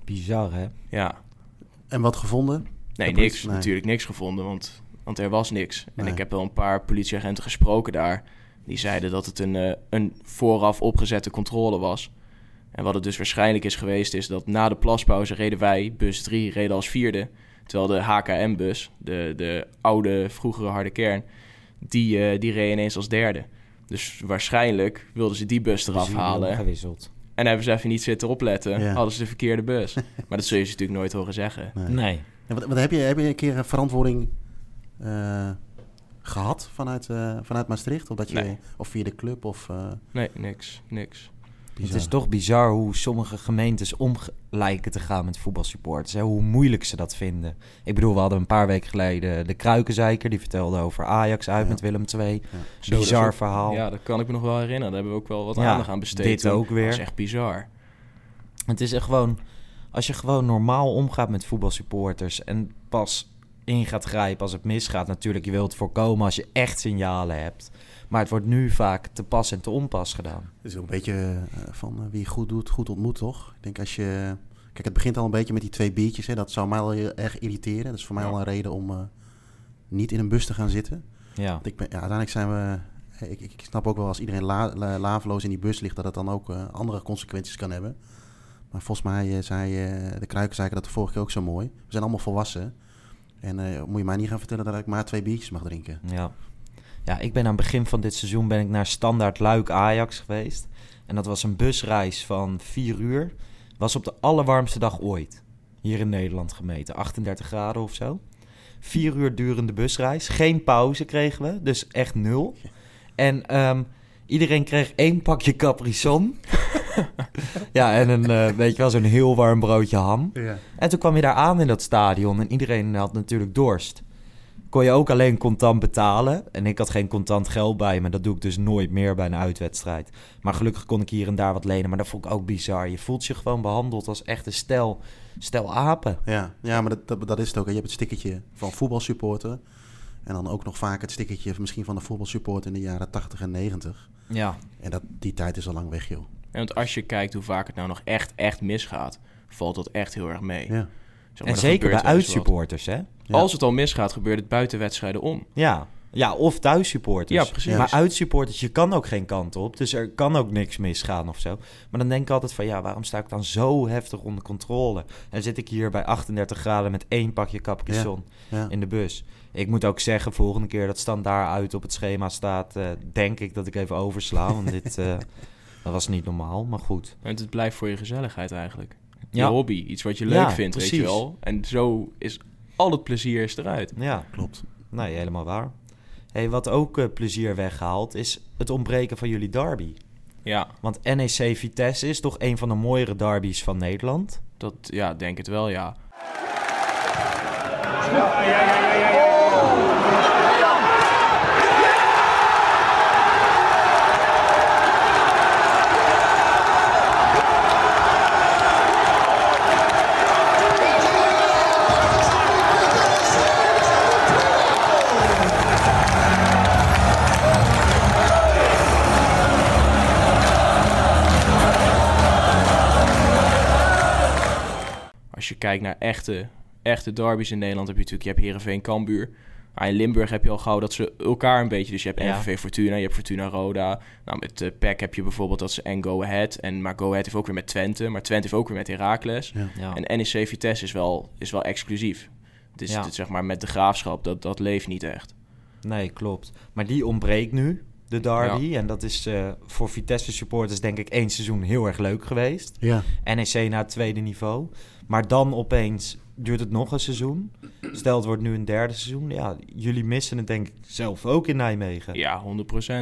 Bizar, hè? Ja, En wat gevonden? Nee, niks. nee. Natuurlijk niks gevonden, want, want er was niks. En Nee. ik heb wel een paar politieagenten gesproken daar. Die zeiden dat het een, eh, een vooraf opgezette controle was. En wat het dus waarschijnlijk is geweest, is dat na de plaspauze reden wij, bus 3, reden als vierde. Terwijl de HKM-bus, de, de oude, vroegere harde kern, die, eh, die reed ineens als derde. Dus waarschijnlijk wilden ze die bus eraf halen. Gewisseld. En hebben ze even niet zitten opletten. Ja. Hadden ze de verkeerde bus. maar dat zul je ze natuurlijk nooit horen zeggen. Nee. Wat, wat heb, je, heb je een keer een verantwoording eh, gehad vanuit, eh, vanuit Maastricht? Of, dat je, Nee. of via de club? Of, eh, Nee, niks. Niks. Bizar. Het is toch bizar hoe sommige gemeentes om lijken te gaan met voetbalsupporters. Hè? Hoe moeilijk ze dat vinden. Ik bedoel, we hadden een paar weken geleden de Kruikenzeiker. Die vertelde over Ajax uit Ja. met Willem II. Zo, is Bizar ook- verhaal. Ja, dat kan ik me nog wel herinneren. Daar hebben we ook wel wat Ja, aandacht aan besteed. dit toen. ook weer. Dat is echt bizar. Het is echt gewoon... Als je gewoon normaal omgaat met voetbalsupporters... en pas in gaat grijpen als het misgaat. Natuurlijk, je wilt voorkomen als je echt signalen hebt. Maar het wordt nu vaak te pas en te onpas gedaan. Het is een beetje eh, van eh, wie goed doet, goed ontmoet, toch? Ik denk als je... Kijk, het begint al een beetje met die twee biertjes. Hè. Dat zou mij al erg irriteren. Dat is voor mij Ja. al een reden om eh, niet in een bus te gaan zitten. Ja, Want ik ben, ja, uiteindelijk zijn we... Ik, ik, snap ook wel als iedereen la, la- laveloos in die bus ligt... dat het dan ook andere consequenties kan hebben. Maar volgens mij eh, zei de Kruikenzeiker dat de vorige keer ook zo mooi. We zijn allemaal volwassen. En moet je mij niet gaan vertellen dat ik maar twee biertjes mag drinken. Ja. Ja, ik ben aan het begin van dit seizoen ben ik naar Standaard Luik Ajax geweest. En dat was een busreis van vier uur. Was op de allerwarmste dag ooit. Hier in Nederland gemeten. 38 graden of zo. Vier uur durende busreis. Geen pauze kregen we. Dus echt nul. En ehm, iedereen kreeg één pakje Capri Sun. ja, en een, eh, weet je wel, zo'n heel warm broodje ham. Ja. En toen kwam je daar aan in dat stadion en iedereen had natuurlijk dorst. Kon je ook alleen contant betalen. En ik had geen contant geld bij me. Dat doe ik dus nooit meer bij een uitwedstrijd. Maar gelukkig kon ik hier en daar wat lenen. Maar dat vond ik ook bizar. Je voelt je gewoon behandeld als echt een stel, stel apen. Ja, ja maar dat, dat, dat is het ook. hè. Je hebt het stickertje van voetbalsupporter. En dan ook nog vaak het stickertje misschien van de voetbalsupporter in de jaren 80 en 90. Ja, En dat, die tijd is al lang weg, joh. En want als je kijkt hoe vaak het nou nog echt, echt misgaat, valt dat echt heel erg mee. Ja. Zeg maar, en er zeker bij uitsupporters, hè? Ja. Als het al misgaat, gebeurt het buiten wedstrijden om. Ja. Ja, of thuissupporters. Ja, precies. Maar uitsupporters, je kan ook geen kant op. Dus er kan ook niks misgaan of zo. Maar dan denk ik altijd van, ja, waarom sta ik dan zo heftig onder controle? En dan zit ik hier bij 38 graden met één pakje Ja. Ja. in de bus. Ik moet ook zeggen, volgende keer dat standaard uit op het schema staat... eh, denk ik dat ik even oversla, want dit... eh, dat was niet normaal, maar goed. En het blijft voor je gezelligheid eigenlijk. Je Ja. hobby, iets wat je leuk Ja, vindt, weet je wel. En zo is al het plezier is eruit. Ja, Klopt. nee, helemaal waar. Hey, wat ook eh, plezier weggehaald is het ontbreken van jullie derby. Ja, Want NEC Vitesse is toch een van de mooiere derbies van Nederland. dat ja, denk het wel, ja. Kijkt naar echte, echte derbies in Nederland, heb je natuurlijk, je hebt Heerenveen Cambuur. Maar in Limburg heb je al gauw dat ze elkaar een beetje... Dus je hebt Ja. NVV Fortuna, je hebt Fortuna Roda. Nou, met uh, PEC heb je bijvoorbeeld dat ze en Go Ahead. En, maar Go Ahead heeft ook weer met Twente. Maar Twente heeft ook weer met Heracles. Ja. Ja. En NEC Vitesse is wel, is wel exclusief. Het is Ja. het, zeg maar met de graafschap, dat, dat leeft niet echt. Nee, klopt. Maar die ontbreekt nu, de derby. En dat is eh, voor Vitesse supporters denk ik één seizoen heel erg leuk geweest. Ja. NEC naar het tweede niveau. Maar dan opeens duurt het nog een seizoen. Stel, het wordt nu een derde seizoen. Ja, jullie missen het denk ik zelf ook in Nijmegen. Ja, 100%.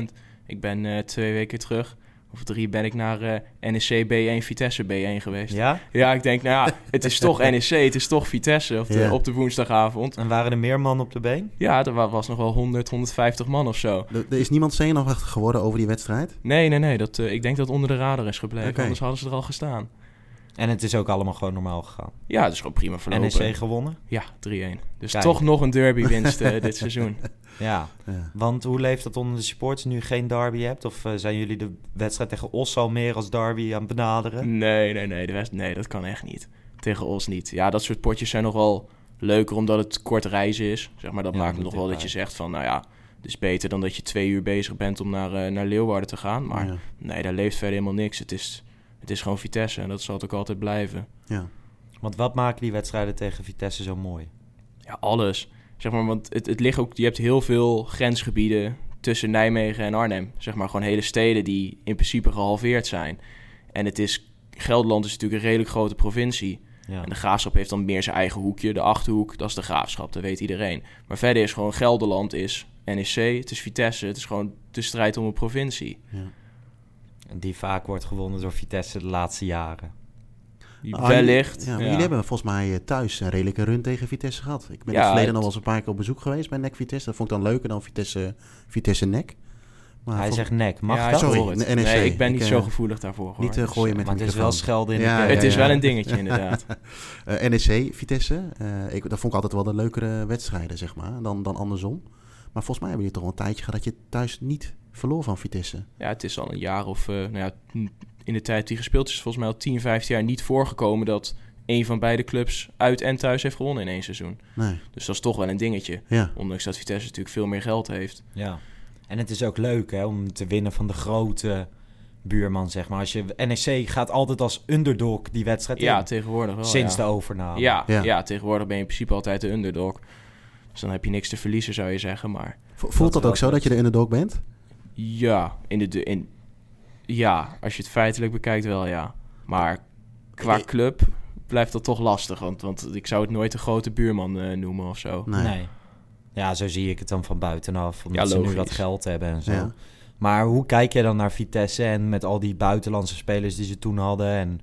Ik ben eh, twee weken terug of drie ben ik naar eh, NEC B1, Vitesse B1 geweest. Ja? Ja? ik denk, nou ja, het is toch NEC, het is toch Vitesse op de, Ja. op de woensdagavond. En waren er meer mannen op de been? Ja, er wa- was nog wel 100, 150 man of zo. Er, er is niemand zenuwachtig geworden over die wedstrijd? Nee, nee, nee. Dat, eh, ik denk dat het onder de radar is gebleven. Oké. Anders hadden ze er al gestaan. En het is ook allemaal gewoon normaal gegaan. Ja, dat is gewoon prima verlopen. NEC gewonnen? Ja, 3-1. Dus Kijk. toch nog een derby-winst eh, dit seizoen. Ja. Ja. Want hoe leeft dat onder de supporters nu je geen derby hebt? Of eh, zijn jullie de wedstrijd tegen Os al meer als derby aan het benaderen? Nee, nee, nee, de rest, nee, dat kan echt niet. Tegen ons niet. Ja, dat soort potjes zijn nog wel leuker omdat het kort reizen is. Zeg maar, dat Ja, maakt nog wel dat je zegt van, nou ja, het is beter dan dat je twee uur bezig bent om naar, eh, naar Leeuwarden te gaan. Maar Ja. nee, daar leeft verder helemaal niks. Het is, het is gewoon Vitesse en dat zal het ook altijd blijven. Ja. Want wat maken die wedstrijden tegen Vitesse zo mooi? Ja, alles. Zeg maar, want het, het ligt ook, je hebt heel veel grensgebieden tussen Nijmegen en Arnhem. Zeg maar, gewoon hele steden die in principe gehalveerd zijn. En het is, Gelderland is natuurlijk een redelijk grote provincie. Ja. En de Graafschap heeft dan meer zijn eigen hoekje. De Achterhoek, dat is de Graafschap, dat weet iedereen. Maar verder is gewoon Gelderland, is NEC, het is Vitesse. Het is gewoon de strijd om een provincie. En die vaak wordt gewonnen door Vitesse de laatste jaren. Ah, wellicht. Ja, maar ja. jullie hebben volgens mij eh, thuis een redelijke run tegen Vitesse gehad. Ik ben Ja, in het verleden het- nog wel eens een paar keer op bezoek geweest bij NEC Vitesse. Dat vond ik dan leuker dan Vitesse, Vitesse NEC. Maar Hij zegt nek. Mag Ja, ik dat? sorry. Nee, ik ben niet Ik, zo eh, gevoelig daarvoor. hoor. niet eh, gooien met Maar de het is wel schelden in Ja, de ja, Het is wel een dingetje, inderdaad. NEC, Vitesse. eh, ik, dat vond ik altijd wel de leukere wedstrijden, zeg maar, dan, dan andersom. Maar volgens mij hebben jullie toch wel een tijdje gehad dat je thuis niet verloor van Vitesse. Ja, het is al een jaar of... eh, nou ja, in de tijd die gespeeld is, volgens mij al 10, 15 jaar niet voorgekomen... dat een van beide clubs uit en thuis heeft gewonnen in één seizoen. Nee, Dus dat is toch wel een dingetje. ja. Ondanks dat Vitesse natuurlijk veel meer geld heeft. Ja. En het is ook leuk hè, om te winnen van de grote buurman, zeg maar. Als je, NEC gaat altijd als underdog die wedstrijd Ja, in. tegenwoordig wel. Sinds ja. de overname. Ja, Ja. ja. tegenwoordig ben je in principe altijd de underdog. Dus dan heb je niks te verliezen, zou je zeggen. Maar Vo- Voelt dat ook zo dat je de underdog bent? Ja, in de, in, ja, als je het feitelijk bekijkt wel, ja. Maar qua club blijft dat toch lastig. Want, want ik zou het nooit een grote buurman eh, noemen of zo. Nee. Ja, zo zie ik het dan van buitenaf. Omdat Ja, ze nu wat geld hebben en zo. Ja. Maar hoe kijk jij dan naar Vitesse en met al die buitenlandse spelers die ze toen hadden? En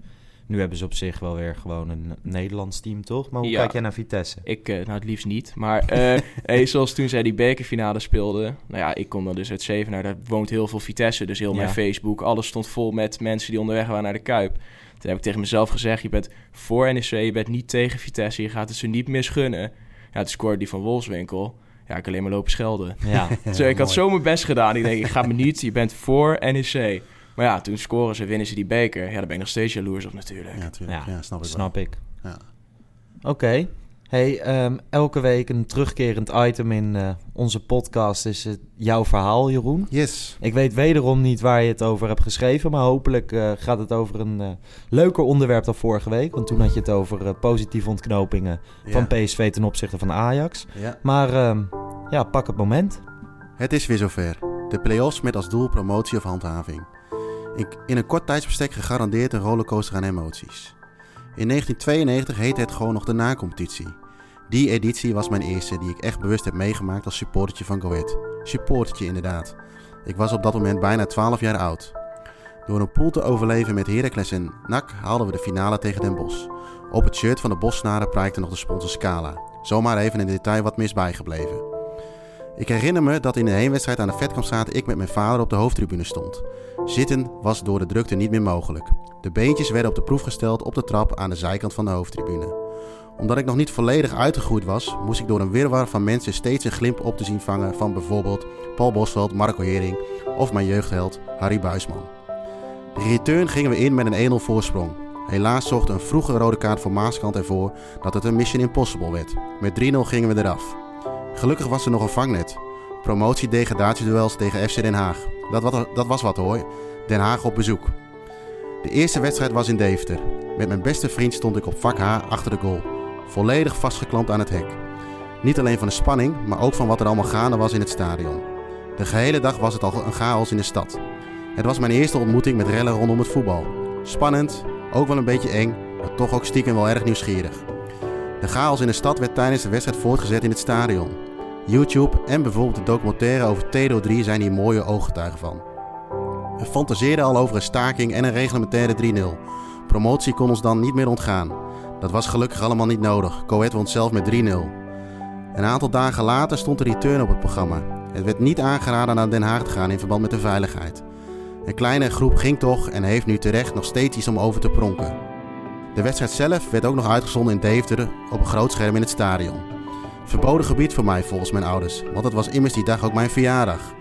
nu hebben ze op zich wel weer gewoon een Nederlands team, toch? Maar hoe Ja. kijk jij naar Vitesse? Ik, eh, nou het liefst niet. Maar eh, hey, zoals toen zij die bekerfinale speelden. Nou ja, ik kom dan dus uit Zevenaar. Daar woont heel veel Vitesse. Dus heel mijn Ja. Facebook. Alles stond vol met mensen die onderweg waren naar de Kuip. Toen heb ik tegen mezelf gezegd. Je bent voor NEC. Je bent niet tegen Vitesse. Je gaat het ze niet misgunnen. Ja, toen scoorde die van Wolfswinkel. Ja, ik alleen maar lopen schelden. Ja, Dus ik had mooi. zo mijn best gedaan. Ik denk, ik ga me niet. Je bent voor NEC. Maar ja, toen scoren ze, winnen ze die beker. Ja, daar ben ik nog steeds jaloers op natuurlijk. Ja, natuurlijk. Ja, Ja, snap ik snap ik. Ja. Oké. Hey, ehm, elke week een terugkerend item in eh, onze podcast is het jouw verhaal, Jeroen. Yes. Ik weet wederom niet waar je het over hebt geschreven, maar hopelijk eh, gaat het over een eh, leuker onderwerp dan vorige week. Want toen had je het over positieve ontknopingen van. PSV ten opzichte van Ajax. Ja. Maar ehm, ja, pak het moment. Het is weer zover. De play-offs met als doel promotie of handhaving. In, een kort tijdsbestek gegarandeerd een rollercoaster aan emoties. In 1992 heette het gewoon nog de nacompetitie. Die editie was mijn eerste die ik echt bewust heb meegemaakt als supportertje van Go Ahead. Supportertje inderdaad. Ik was op dat moment bijna 12 jaar oud. Door een pool te overleven met Heracles en NAC haalden we de finale tegen Den Bosch. Op het shirt van de Bossnaren prijkte nog de sponsor Scala. Zomaar even in detail wat mis bijgebleven. Ik herinner me dat in de heenwedstrijd aan de Vetkampstraat ik met mijn vader op de hoofdtribune stond. Zitten was door de drukte niet meer mogelijk. De beentjes werden op de proef gesteld op de trap aan de zijkant van de hoofdtribune. Omdat ik nog niet volledig uitgegroeid was, moest ik door een wirwar van mensen steeds een glimp op te zien vangen van bijvoorbeeld Paul Bosveld, Marco Hering of mijn jeugdheld Harry Buisman. De return gingen we in met een 1-0 voorsprong. Helaas zorgde een vroege rode kaart voor Maaskant ervoor dat het een Mission Impossible werd. Met 3-0 gingen we eraf. Gelukkig was er nog een vangnet. Promotie-degradatieduels tegen FC Den Haag. Dat, dat was wat hoor. Den Haag op bezoek. De eerste wedstrijd was in Deventer. Met mijn beste vriend stond ik op vak H achter de goal. Volledig vastgeklampt aan het hek. Niet alleen van de spanning, maar ook van wat er allemaal gaande was in het stadion. De gehele dag was het al een chaos in de stad. Het was mijn eerste ontmoeting met rellen rondom het voetbal. Spannend, ook wel een beetje eng, maar toch ook stiekem wel erg nieuwsgierig. De chaos in de stad werd tijdens de wedstrijd voortgezet in het stadion. YouTube en bijvoorbeeld de documentaire over Theodor 3 zijn hier mooie ooggetuigen van. We fantaseerden al over een staking en een reglementaire 3-0. Promotie kon ons dan niet meer ontgaan. Dat was gelukkig allemaal niet nodig. Coët won zelf met 3-0. Een aantal dagen later stond de return op het programma. Het werd niet aangeraden naar Den Haag te gaan in verband met de veiligheid. Een kleine groep ging toch en heeft nu terecht nog steeds iets om over te pronken. De wedstrijd zelf werd ook nog uitgezonden in Deventer op een groot scherm in het stadion. Verboden gebied voor mij volgens mijn ouders, want het was immers die dag ook mijn verjaardag.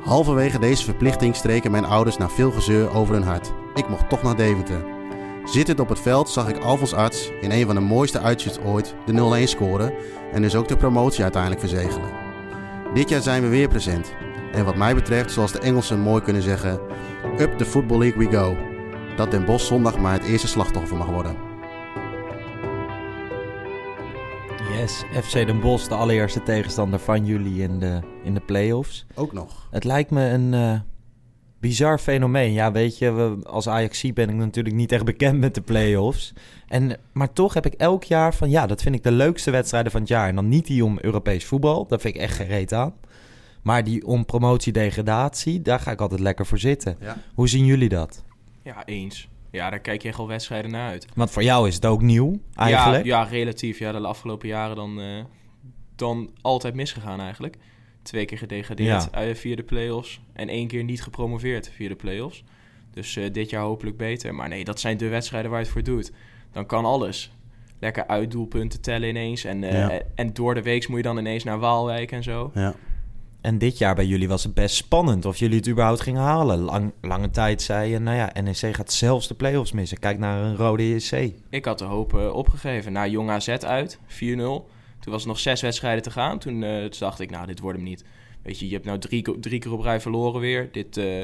Halverwege deze verplichting streken mijn ouders na veel gezeur over hun hart. Ik mocht toch naar Deventer. Zittend op het veld zag ik Alfons Arts in een van de mooiste uitshoots ooit de 0-1 scoren en dus ook de promotie uiteindelijk verzegelen. Dit jaar zijn we weer present. En wat mij betreft, zoals de Engelsen mooi kunnen zeggen, up the Football League we go. Dat Den Bosch zondag maar het eerste slachtoffer mag worden. Yes, FC Den Bosch, de allereerste tegenstander van jullie in de, in de play-offs. Ook nog. Het lijkt me een eh, bizar fenomeen. Ja, weet je, we, als Ajaxie ben ik natuurlijk niet echt bekend met de play-offs. En, maar toch heb ik elk jaar van, ja, dat vind ik de leukste wedstrijden van het jaar. En dan niet die om Europees voetbal, daar vind ik echt gereed aan. Maar die om promotie-degradatie, daar ga ik altijd lekker voor zitten. Ja. Hoe zien jullie dat? Ja, eens. Ja, daar kijk je echt al wedstrijden naar uit. Want voor jou is het ook nieuw, eigenlijk. Ja, ja relatief. Ja, de afgelopen jaren dan, eh, dan altijd misgegaan eigenlijk. Twee keer gedegradeerd Ja. eh, via de play-offs. En één keer niet gepromoveerd via de play-offs. Dus eh, dit jaar hopelijk beter. Maar nee, dat zijn de wedstrijden waar je het voor doet. Dan kan alles. Lekker uitdoelpunten tellen ineens. En, Ja. en door de week moet je dan ineens naar Waalwijk en zo. Ja. En dit jaar bij jullie was het best spannend of jullie het überhaupt gingen halen. Lang, lange tijd zei je, nou ja, NEC gaat zelfs de play-offs missen. Kijk naar een rode JC. Ik had de hoop eh, opgegeven. Na Jong AZ uit, 4-0. Toen was er nog zes wedstrijden te gaan. Toen, eh, toen dacht ik, nou, dit wordt hem niet. Weet je, je hebt nou drie, drie keer op rij verloren weer. Dit eh,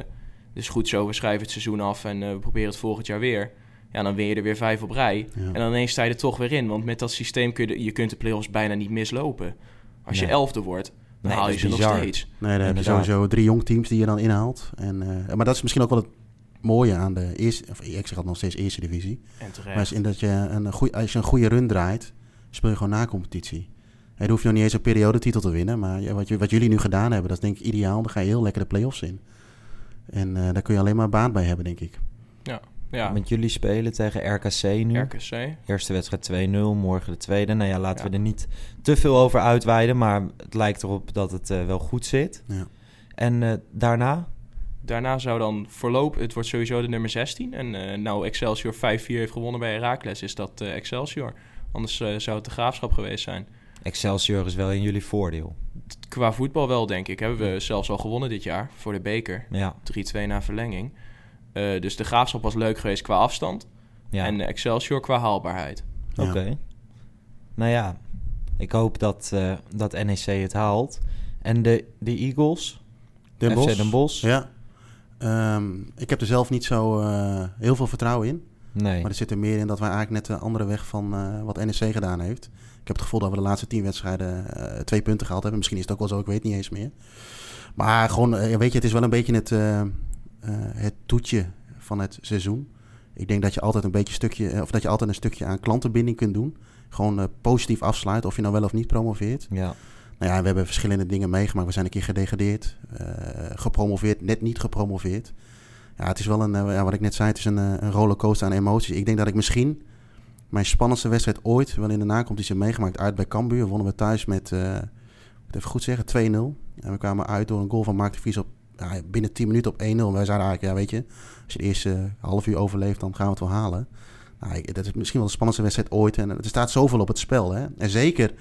is goed zo, we schrijven het seizoen af en eh, we proberen het volgend jaar weer. Ja, dan win je er weer vijf op rij. Ja. En dan ineens sta je er toch weer in. Want met dat systeem kun je, de- je kunt de play-offs bijna niet mislopen. Als je elfde wordt, dan Nee, haal je nog steeds. Nee, dan heb je sowieso drie jong teams die je dan inhaalt. En, eh, maar dat is misschien ook wel het mooie aan de eerste, of ik zeg het nog steeds eerste divisie. En. Maar is in dat je een goeie, als je een goede run draait, speel je gewoon na competitie. En dan hoef je nog niet eens een periodetitel te winnen. Maar wat, je- wat jullie nu gedaan hebben, dat is denk ik ideaal. Dan ga je heel lekker de play-offs in. En eh, daar kun je alleen maar baat bij hebben, denk ik. ja, Want jullie spelen tegen RKC nu. RKC. Eerste wedstrijd 2-0, morgen de tweede. Nou ja, laten we er niet te veel over uitweiden. Maar het lijkt erop dat het eh, wel goed zit. Ja. En eh, daarna? Daarna zou dan voorlopig, het wordt sowieso de nummer 16. En eh, nou Excelsior 5-4 heeft gewonnen bij Heracles, is dat eh, Excelsior. Anders zou het de graafschap geweest zijn. Excelsior is wel in jullie voordeel. Qua voetbal wel, denk ik. Hebben we zelfs al gewonnen dit jaar voor de beker. Ja, 3-2 na verlenging. Eh, dus de graafschap was leuk geweest qua afstand. ja. En Excelsior qua haalbaarheid. Ja. oké. Nou ja, ik hoop dat, eh, dat NEC het haalt. En de, de Eagles? Den FC Bosch. Den Bosch? Ja. Ehm, ik heb er zelf niet zo eh, heel veel vertrouwen in. Nee. Maar er zit er meer in dat wij eigenlijk net de andere weg van eh, wat NEC gedaan heeft. Ik heb het gevoel dat we de laatste tien wedstrijden eh, twee punten gehaald hebben. Misschien is het ook wel zo, ik weet niet eens meer. Maar gewoon, weet je, het is wel een beetje het, het toetje van het seizoen. Ik denk dat je altijd een beetje stukje, eh, of dat je altijd een stukje aan klantenbinding kunt doen. Gewoon eh, positief afsluiten, of je nou wel of niet promoveert. Ja, Nou ja, we hebben verschillende dingen meegemaakt. We zijn een keer gedegradeerd, eh, gepromoveerd, net niet gepromoveerd. Ja, het is wel een, eh, ja, wat ik net zei, het is een, eh, een rollercoaster aan emoties. Ik denk dat ik misschien mijn spannendste wedstrijd ooit wel in de nacompetitie heb meegemaakt. Uit bij Cambuur wonnen we thuis met, eh, ik moet even goed zeggen, 2-0. En we kwamen uit door een goal van Mark de Vries op ja, binnen 10 minuten op 1-0. En wij zeiden eigenlijk, ja weet je, als je de eerste half uur overleeft, dan gaan we het wel halen. Nou, dat is misschien wel de spannendste wedstrijd ooit. En er staat zoveel op het spel. Hè? En zeker,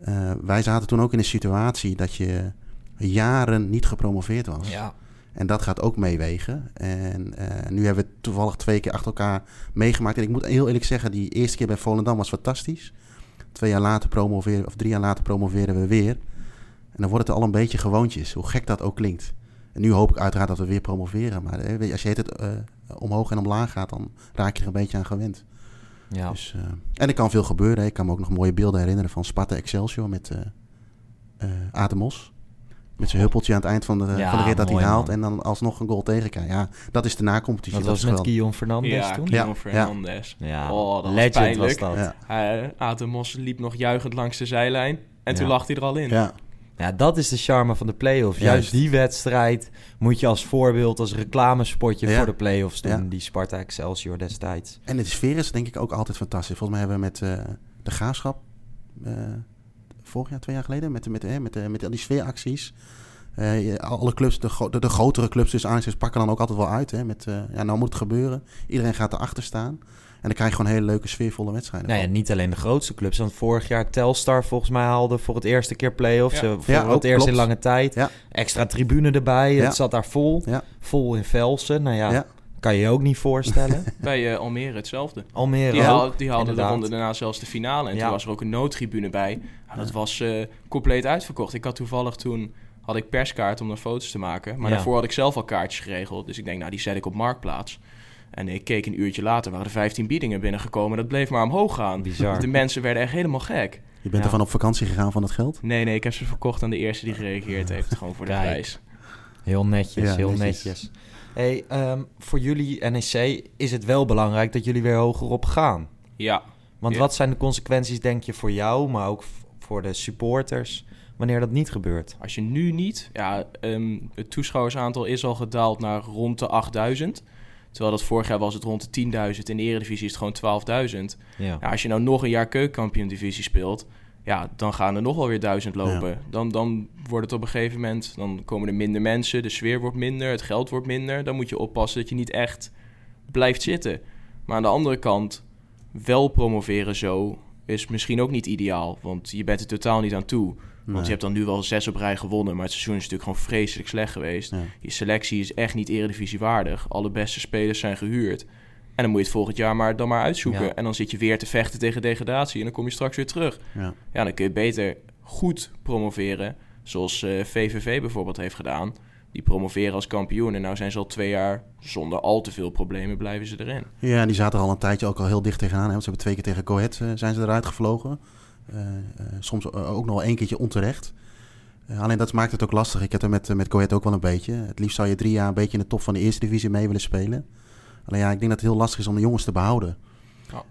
eh, wij zaten toen ook in een situatie dat je jaren niet gepromoveerd was. ja. En dat gaat ook meewegen. En eh, nu hebben we het toevallig twee keer achter elkaar meegemaakt. En ik moet heel eerlijk zeggen, die eerste keer bij Volendam was fantastisch. Twee jaar later promoveren, of drie jaar later promoveren we weer. En dan wordt het al een beetje gewoontjes, hoe gek dat ook klinkt. En nu hoop ik uiteraard dat we weer promoveren. Maar eh, weet je, als je het eh, omhoog en omlaag gaat, dan raak je er een beetje aan gewend. ja. Dus, eh, en er kan veel gebeuren. hè. Ik kan me ook nog mooie beelden herinneren van Sparta Excelsior met eh eh Atemos. Met zijn huppeltje aan het eind van de, Ja, van de rit dat hij haalt. man. En dan alsnog een goal tegenkrijgt. Ja, dat is de nacompetitie. Dat Dat was met geweldig. Guillaume Fernandes ja, toen? Guillaume Ja, Fernandes. Ja, Oh, dat was legend was pijnlijk. dat. Atemos liep nog juichend langs de zijlijn. En toen lag hij er al in. ja. Ja, dat is de charme van de play-offs. Juist. Juist die wedstrijd moet je als voorbeeld, als reclamespotje Ja. voor de play-offs doen. Ja. Die Sparta Excelsior destijds. En de sfeer is denk ik ook altijd fantastisch. Volgens mij hebben we met eh, de Graafschap... eh, vorig jaar, twee jaar geleden... met, met, eh, met, eh, met al die sfeeracties... alle clubs, de, gro- de, de grotere clubs dus aanzien pakken dan ook altijd wel uit. Hè, met, ja, nou moet het gebeuren. Iedereen gaat erachter staan. En dan krijg je gewoon hele leuke, sfeervolle wedstrijden. Nou ja, niet alleen de grootste clubs. Want vorig jaar Telstar volgens mij haalde voor het eerste keer play-offs. Ja. eh, Voor Ja, het ook, eerst in lange tijd. Ja. Extra tribune erbij. Ja. Het zat daar vol. Ja. Vol in Velsen. Nou ja, Ja. kan je je ook niet voorstellen. Bij eh, Almere hetzelfde. Almere Die, haal, die haalden de ronde daarna zelfs de finale. En Ja. toen was er ook een noodtribune bij. Nou, dat was eh, compleet uitverkocht. Ik had toevallig toen had ik perskaart om dan foto's te maken. Maar Ja. daarvoor had ik zelf al kaartjes geregeld. Dus ik denk, nou, die zet ik op Marktplaats. En ik keek een uurtje later, waren er 15 biedingen binnengekomen. Dat bleef maar omhoog gaan. Bizar. De mensen werden echt helemaal gek. Je bent Ja. ervan op vakantie gegaan van het geld? Nee, nee, ik heb ze verkocht aan de eerste die gereageerd heeft. Gewoon voor de Kijk. prijs. Heel netjes, Ja, heel netjes. netjes. Hey, ehm, voor jullie NEC is het wel belangrijk dat jullie weer hogerop gaan. Ja, Want Ja. wat zijn de consequenties, denk je, voor jou, maar ook voor de supporters, wanneer dat niet gebeurt? Als je nu niet... Ja, ehm, het toeschouwersaantal is al gedaald naar rond de 8000. Terwijl dat vorig jaar was het rond de 10.000. In de Eredivisie is het gewoon 12.000. Ja. Als je nou nog een jaar keukenkampioen-divisie speelt... Ja, dan gaan er nog wel weer duizend lopen. Dan, dan wordt het op een gegeven moment... Dan komen er minder mensen, de sfeer wordt minder, het geld wordt minder. Dan moet je oppassen dat je niet echt blijft zitten. Maar aan de andere kant, wel promoveren zo is misschien ook niet ideaal. Want je bent er totaal niet aan toe. Want Nee. je hebt dan nu wel zes op rij gewonnen, maar het seizoen is natuurlijk gewoon vreselijk slecht geweest. Ja. Je selectie is echt niet eredivisie waardig. Alle beste spelers zijn gehuurd. En dan moet je het volgend jaar maar, dan maar uitzoeken. Ja. En dan zit je weer te vechten tegen degradatie en dan kom je straks weer terug. Ja. Ja, dan kun je beter goed promoveren, zoals eh, VVV bijvoorbeeld heeft gedaan. Die promoveren als kampioen en nou zijn ze al twee jaar zonder al te veel problemen blijven ze erin. Ja, en die zaten er al een tijdje ook al heel dicht tegenaan. Hè? Want ze hebben twee keer tegen Go Ahead eh, zijn ze eruit gevlogen. Eh, eh, soms eh, ook nog wel één keertje onterecht. Alleen dat maakt het ook lastig. Ik heb er met, met ook wel een beetje. Het liefst zou je drie jaar een beetje in de top van de eerste divisie mee willen spelen. Alleen ja, ik denk dat het heel lastig is om de jongens te behouden.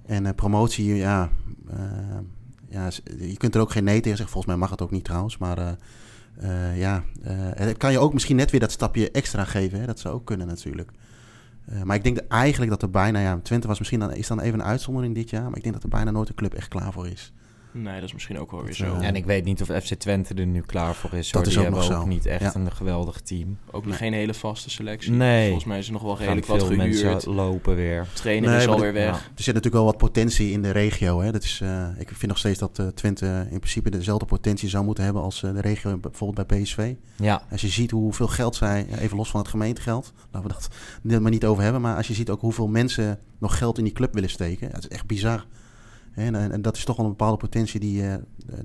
En promotie, ja, ja, je kunt er ook geen nee tegen zeggen. Volgens mij mag het ook niet trouwens. Maar ja, het kan je ook misschien net weer dat stapje extra geven. Hè? Dat zou ook kunnen natuurlijk. Maar ik denk dat eigenlijk dat er bijna, ja, Twente was misschien dan, is dan even een uitzondering dit jaar. Maar ik denk dat er bijna nooit een club echt klaar voor is. Nee, dat is misschien ook wel weer Dat, zo. eh, En ik weet niet of FC Twente er nu klaar voor is. Dat hoor. is Die ook hebben nog ook zo. niet echt Ja. een geweldig team. Ook nog geen hele vaste selectie. Nee. Volgens mij is er nog wel redelijk wat veel gehuurd. mensen lopen weer. Trainer Nee, is alweer dat- weg. ja. Er zit natuurlijk wel wat potentie in de regio. Hè? Dat is, eh, ik vind nog steeds dat eh, Twente in principe dezelfde potentie zou moeten hebben als eh, de regio bijvoorbeeld bij PSV. Ja, Als je ziet hoeveel geld zij, even los van het gemeentegeld, laten we dat maar niet over hebben. Maar als je ziet ook hoeveel mensen nog geld in die club willen steken, ja, het is echt bizar. En, en, en dat is toch wel een bepaalde potentie die eh,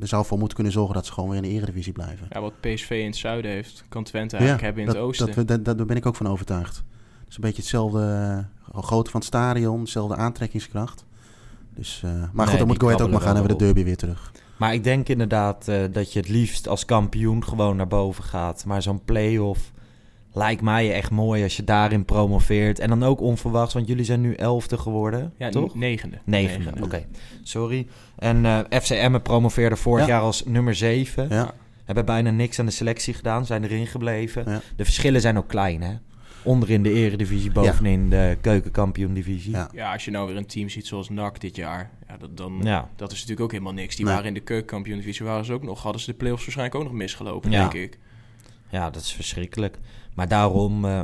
er zou voor moeten kunnen zorgen dat ze gewoon weer in de eredivisie blijven. Ja, wat PSV in het zuiden heeft, kan Twente eigenlijk hebben in dat, het oosten. Dat, dat, dat- daar ben ik ook van overtuigd. Het is een beetje hetzelfde uh, grootte van het stadion, dezelfde aantrekkingskracht. Dus, uh, maar Nee, goed, dan moet Go Ahead ook maar gaan en krabbelen we de derby weer terug. maar ik denk inderdaad eh, dat je het liefst als kampioen gewoon naar boven gaat. Maar zo'n play-off lijkt mij echt mooi als je daarin promoveert. En dan ook onverwachts, want jullie zijn nu elfde geworden, ja, toch? negende. Negende, oké. Sorry. En eh FCM promoveerde vorig Ja. jaar als nummer 7. Ja, Hebben bijna niks aan de selectie gedaan, zijn erin gebleven. Ja. De verschillen zijn ook klein, hè? Onderin de eredivisie, bovenin de keukenkampioen-divisie. ja. Ja, als je nou weer een team ziet zoals NAC dit jaar, ja, dat, dan, Ja. dat is natuurlijk ook helemaal niks. Die Nee. waren in de keukenkampioen-divisie, waren ze ook nog, hadden ze de play-offs waarschijnlijk ook nog misgelopen, Ja. denk ik. Ja, dat is verschrikkelijk. Maar daarom eh,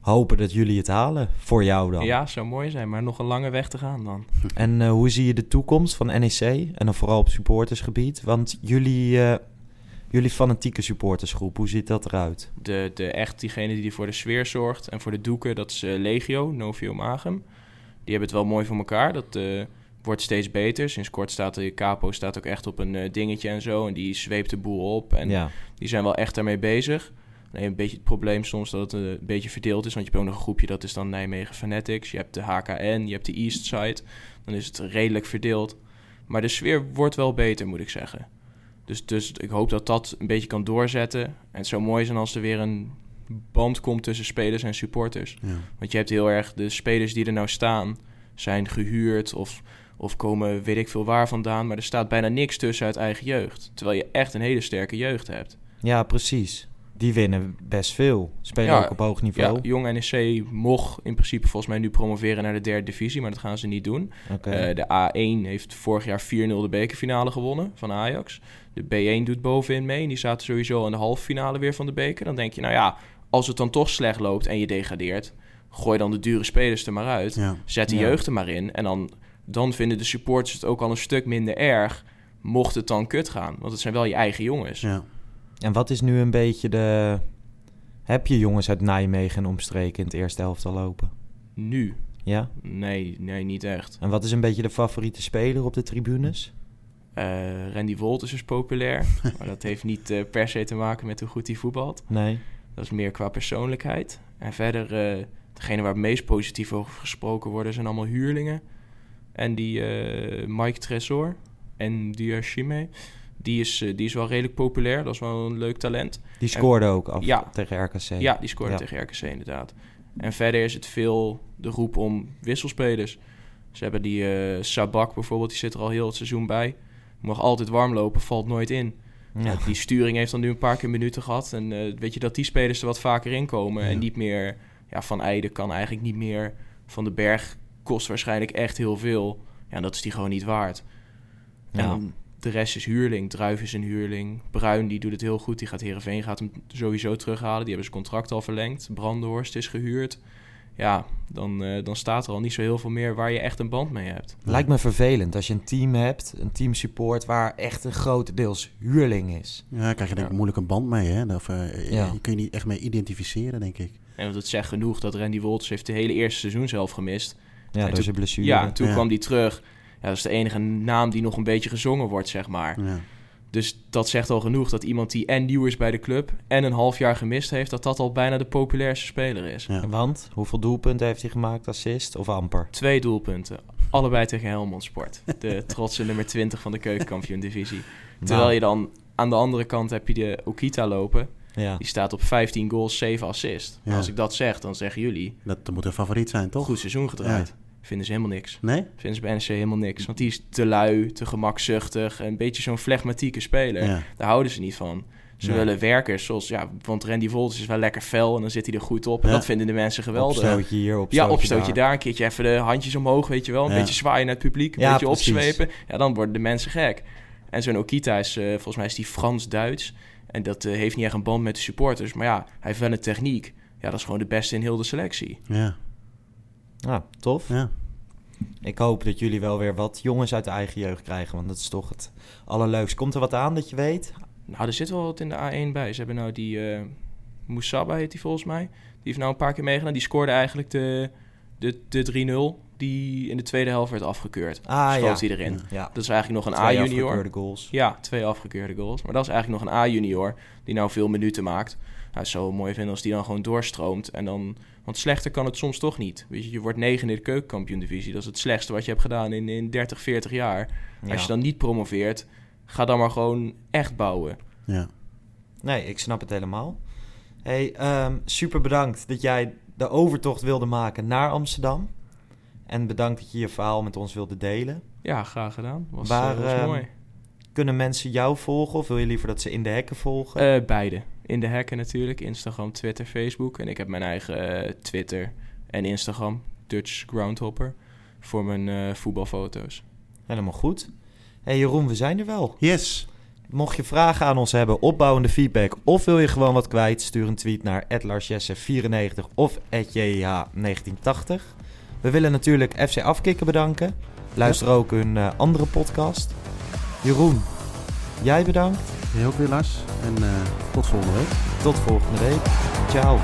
hopen dat jullie het halen. Voor jou dan. Ja, zou mooi zijn, maar nog een lange weg te gaan dan. En eh, hoe zie je de toekomst van NEC? En dan vooral op supportersgebied. Want jullie, eh, jullie fanatieke supportersgroep, hoe ziet dat eruit? De, de echt diegene die voor de sfeer zorgt en voor de doeken, dat is Legio, Novio Magum. Die hebben het wel mooi voor elkaar. Dat wordt steeds beter. Sinds kort staat de capo staat ook echt op een eh, dingetje en zo. En die zweept de boel op. En ja. die zijn wel echt daarmee bezig. Alleen een beetje het probleem soms dat het eh, een beetje verdeeld is. Want je hebt ook nog een groepje, dat is dan Nijmegen Fanatics. Je hebt de HKN, je hebt de East Side. Dan is het redelijk verdeeld. Maar de sfeer wordt wel beter, moet ik zeggen. Dus, dus ik hoop dat dat een beetje kan doorzetten. En het zou mooi zijn als er weer een band komt tussen spelers en supporters. ja. Want je hebt heel erg de spelers die er nou staan, zijn gehuurd of, Of komen weet ik veel waar vandaan. Maar er staat bijna niks tussen uit eigen jeugd. Terwijl je echt een hele sterke jeugd hebt. Ja, precies. Die winnen best veel. Spelen Ja, ook op hoog niveau. Ja, Jong NEC mocht in principe volgens mij nu promoveren naar de derde divisie. Maar dat gaan ze niet doen. Eh, de A1 heeft vorig jaar 4-0 de bekerfinale gewonnen van Ajax. De B1 doet bovenin mee. En die zaten sowieso in de halve finale weer van de beker. Dan denk je, nou ja, als het dan toch slecht loopt en je degradeert... gooi dan de dure spelers er maar uit. Ja. Zet de Ja. jeugd er maar in. En dan, dan vinden de supporters het ook al een stuk minder erg... mocht het dan kut gaan. Want het zijn wel je eigen jongens. Ja. En wat is nu een beetje de... Heb je jongens uit Nijmegen en omstreken in het eerste elftal lopen? Nu? Ja? Nee, nee, niet echt. En wat is een beetje de favoriete speler op de tribunes? Eh, Randy Wolters is populair. maar dat heeft niet eh, per se te maken met hoe goed hij voetbalt. Nee. Dat is meer qua persoonlijkheid. En verder, eh degene waar het meest positief over gesproken worden, zijn allemaal huurlingen. En die eh, Mike Tresor en Diashime, die is, eh, die is wel redelijk populair. Dat is wel een leuk talent. Die scoorde ook af Ja. tegen RKC. Ja, die scoorde Ja. tegen RKC inderdaad. En verder is het veel de roep om wisselspelers. Ze hebben die eh, Sabak bijvoorbeeld, die zit er al heel het seizoen bij. Mag altijd warm lopen, valt nooit in. Ja. Die sturing heeft dan nu een paar keer minuten gehad. En weet je dat die spelers er wat vaker in komen. Ja. En niet meer... Ja, Van Eijden kan eigenlijk niet meer. Van de Berg kost waarschijnlijk echt heel veel. Ja, en dat is die gewoon niet waard. Ja. dan de rest is huurling. Druif is een huurling. Bruin, die doet het heel goed. Die gaat Heerenveen gaat hem sowieso terughalen. Die hebben zijn contract al verlengd. Brandenhorst is gehuurd. Ja, dan, eh, dan staat er al niet zo heel veel meer waar je echt een band mee hebt. Lijkt me vervelend als je een team hebt, een teamsupport, waar echt een grotendeels huurling is. Ja, daar krijg je denk ik Ja. moeilijk een band mee. Hè? Of, eh, Ja. Je kun je niet echt mee identificeren, denk ik. En het zegt genoeg dat Randy Wolters heeft de hele eerste seizoen zelf gemist. Ja, En door toen- zijn blessure. Ja, toen Ja. kwam die terug. Ja, dat is de enige naam die nog een beetje gezongen wordt, zeg maar. Ja. Dus dat zegt al genoeg dat iemand die en nieuw is bij de club en een half jaar gemist heeft, dat dat al bijna de populairste speler is. Ja. Want, hoeveel doelpunten heeft hij gemaakt, assist of amper? Twee doelpunten, allebei tegen Helmond Sport. De trotse nummer 20 van de keukenkampioen-divisie. Terwijl Nou, je dan aan de andere kant heb je de Okita lopen. Ja. Die staat op 15 goals, 7 assists. Ja. Als ik dat zeg, dan zeggen jullie, Dat moet een favoriet zijn, toch? goed seizoen gedraaid. Vinden ze helemaal niks. Nee? Vinden ze bij NEC helemaal niks. Want die is te lui, te gemakzuchtig. Een beetje zo'n flegmatieke speler. Ja. Daar houden ze niet van. Ze Ja. willen werkers zoals... Ja, want Randy Wolters is wel lekker fel en dan zit hij er goed op. En Ja. dat vinden de mensen geweldig. Opstootje hier, ja, opstootje opstootje daar. daar. Een keertje even de handjes omhoog, weet je wel. Een beetje zwaaien naar het publiek. Een beetje precies. opzwepen. Ja, dan worden de mensen gek. En zo'n Okita is... eh, volgens mij is die Frans-Duits. En dat eh, heeft niet echt een band met de supporters. Maar ja, hij heeft wel een techniek. Ja, dat is gewoon de beste in heel de selectie. Ja. Ja, tof. Ja. Ik hoop dat jullie wel weer wat jongens uit de eigen jeugd krijgen, want dat is toch het allerleukste. Komt er wat aan dat je weet? Nou, er zit wel wat in de A1 bij. Ze hebben nou die eh Moussaba, heet die volgens mij. Die heeft nou een paar keer meegedaan. Die scoorde eigenlijk de, de, de 3-0 die in de tweede helft werd afgekeurd. Ah Schoot ja. hij erin. Ja. Dat is eigenlijk nog een Twee A-junior. afgekeurde goals. Ja, twee afgekeurde goals. Maar dat is eigenlijk nog een A-junior die nou veel minuten maakt. Nou, het zou mooi vinden als die dan gewoon doorstroomt. En dan, want slechter kan het soms toch niet. Weet je, je wordt negen in de keukenkampioen-divisie. Dat is het slechtste wat je hebt gedaan in, in 30, 40 jaar. Ja. Als je dan niet promoveert, ga dan maar gewoon echt bouwen. Ja. Nee, ik snap het helemaal. Hey, ehm, super bedankt dat jij de overtocht wilde maken naar Amsterdam. En bedankt dat je je verhaal met ons wilde delen. Ja, graag gedaan. Was, Waar, eh, was ehm, mooi. Kunnen mensen jou volgen of wil je liever dat ze in de hekken volgen? Eh, beide. In de hekken natuurlijk. Instagram, Twitter, Facebook. En ik heb mijn eigen eh, Twitter en Instagram. Dutch Groundhopper. Voor mijn eh, voetbalfoto's. Helemaal goed. Hey Jeroen, we zijn er wel. Yes. Mocht je vragen aan ons hebben, opbouwende feedback of wil je gewoon wat kwijt, stuur een tweet naar @larsjesse94 of @jh1980. We willen natuurlijk FC Afkikken bedanken. Luister ook hun eh, andere podcast. Jeroen, jij bedankt. Heel weer, Lars. En eh, tot volgende week. Tot volgende week. Ciao.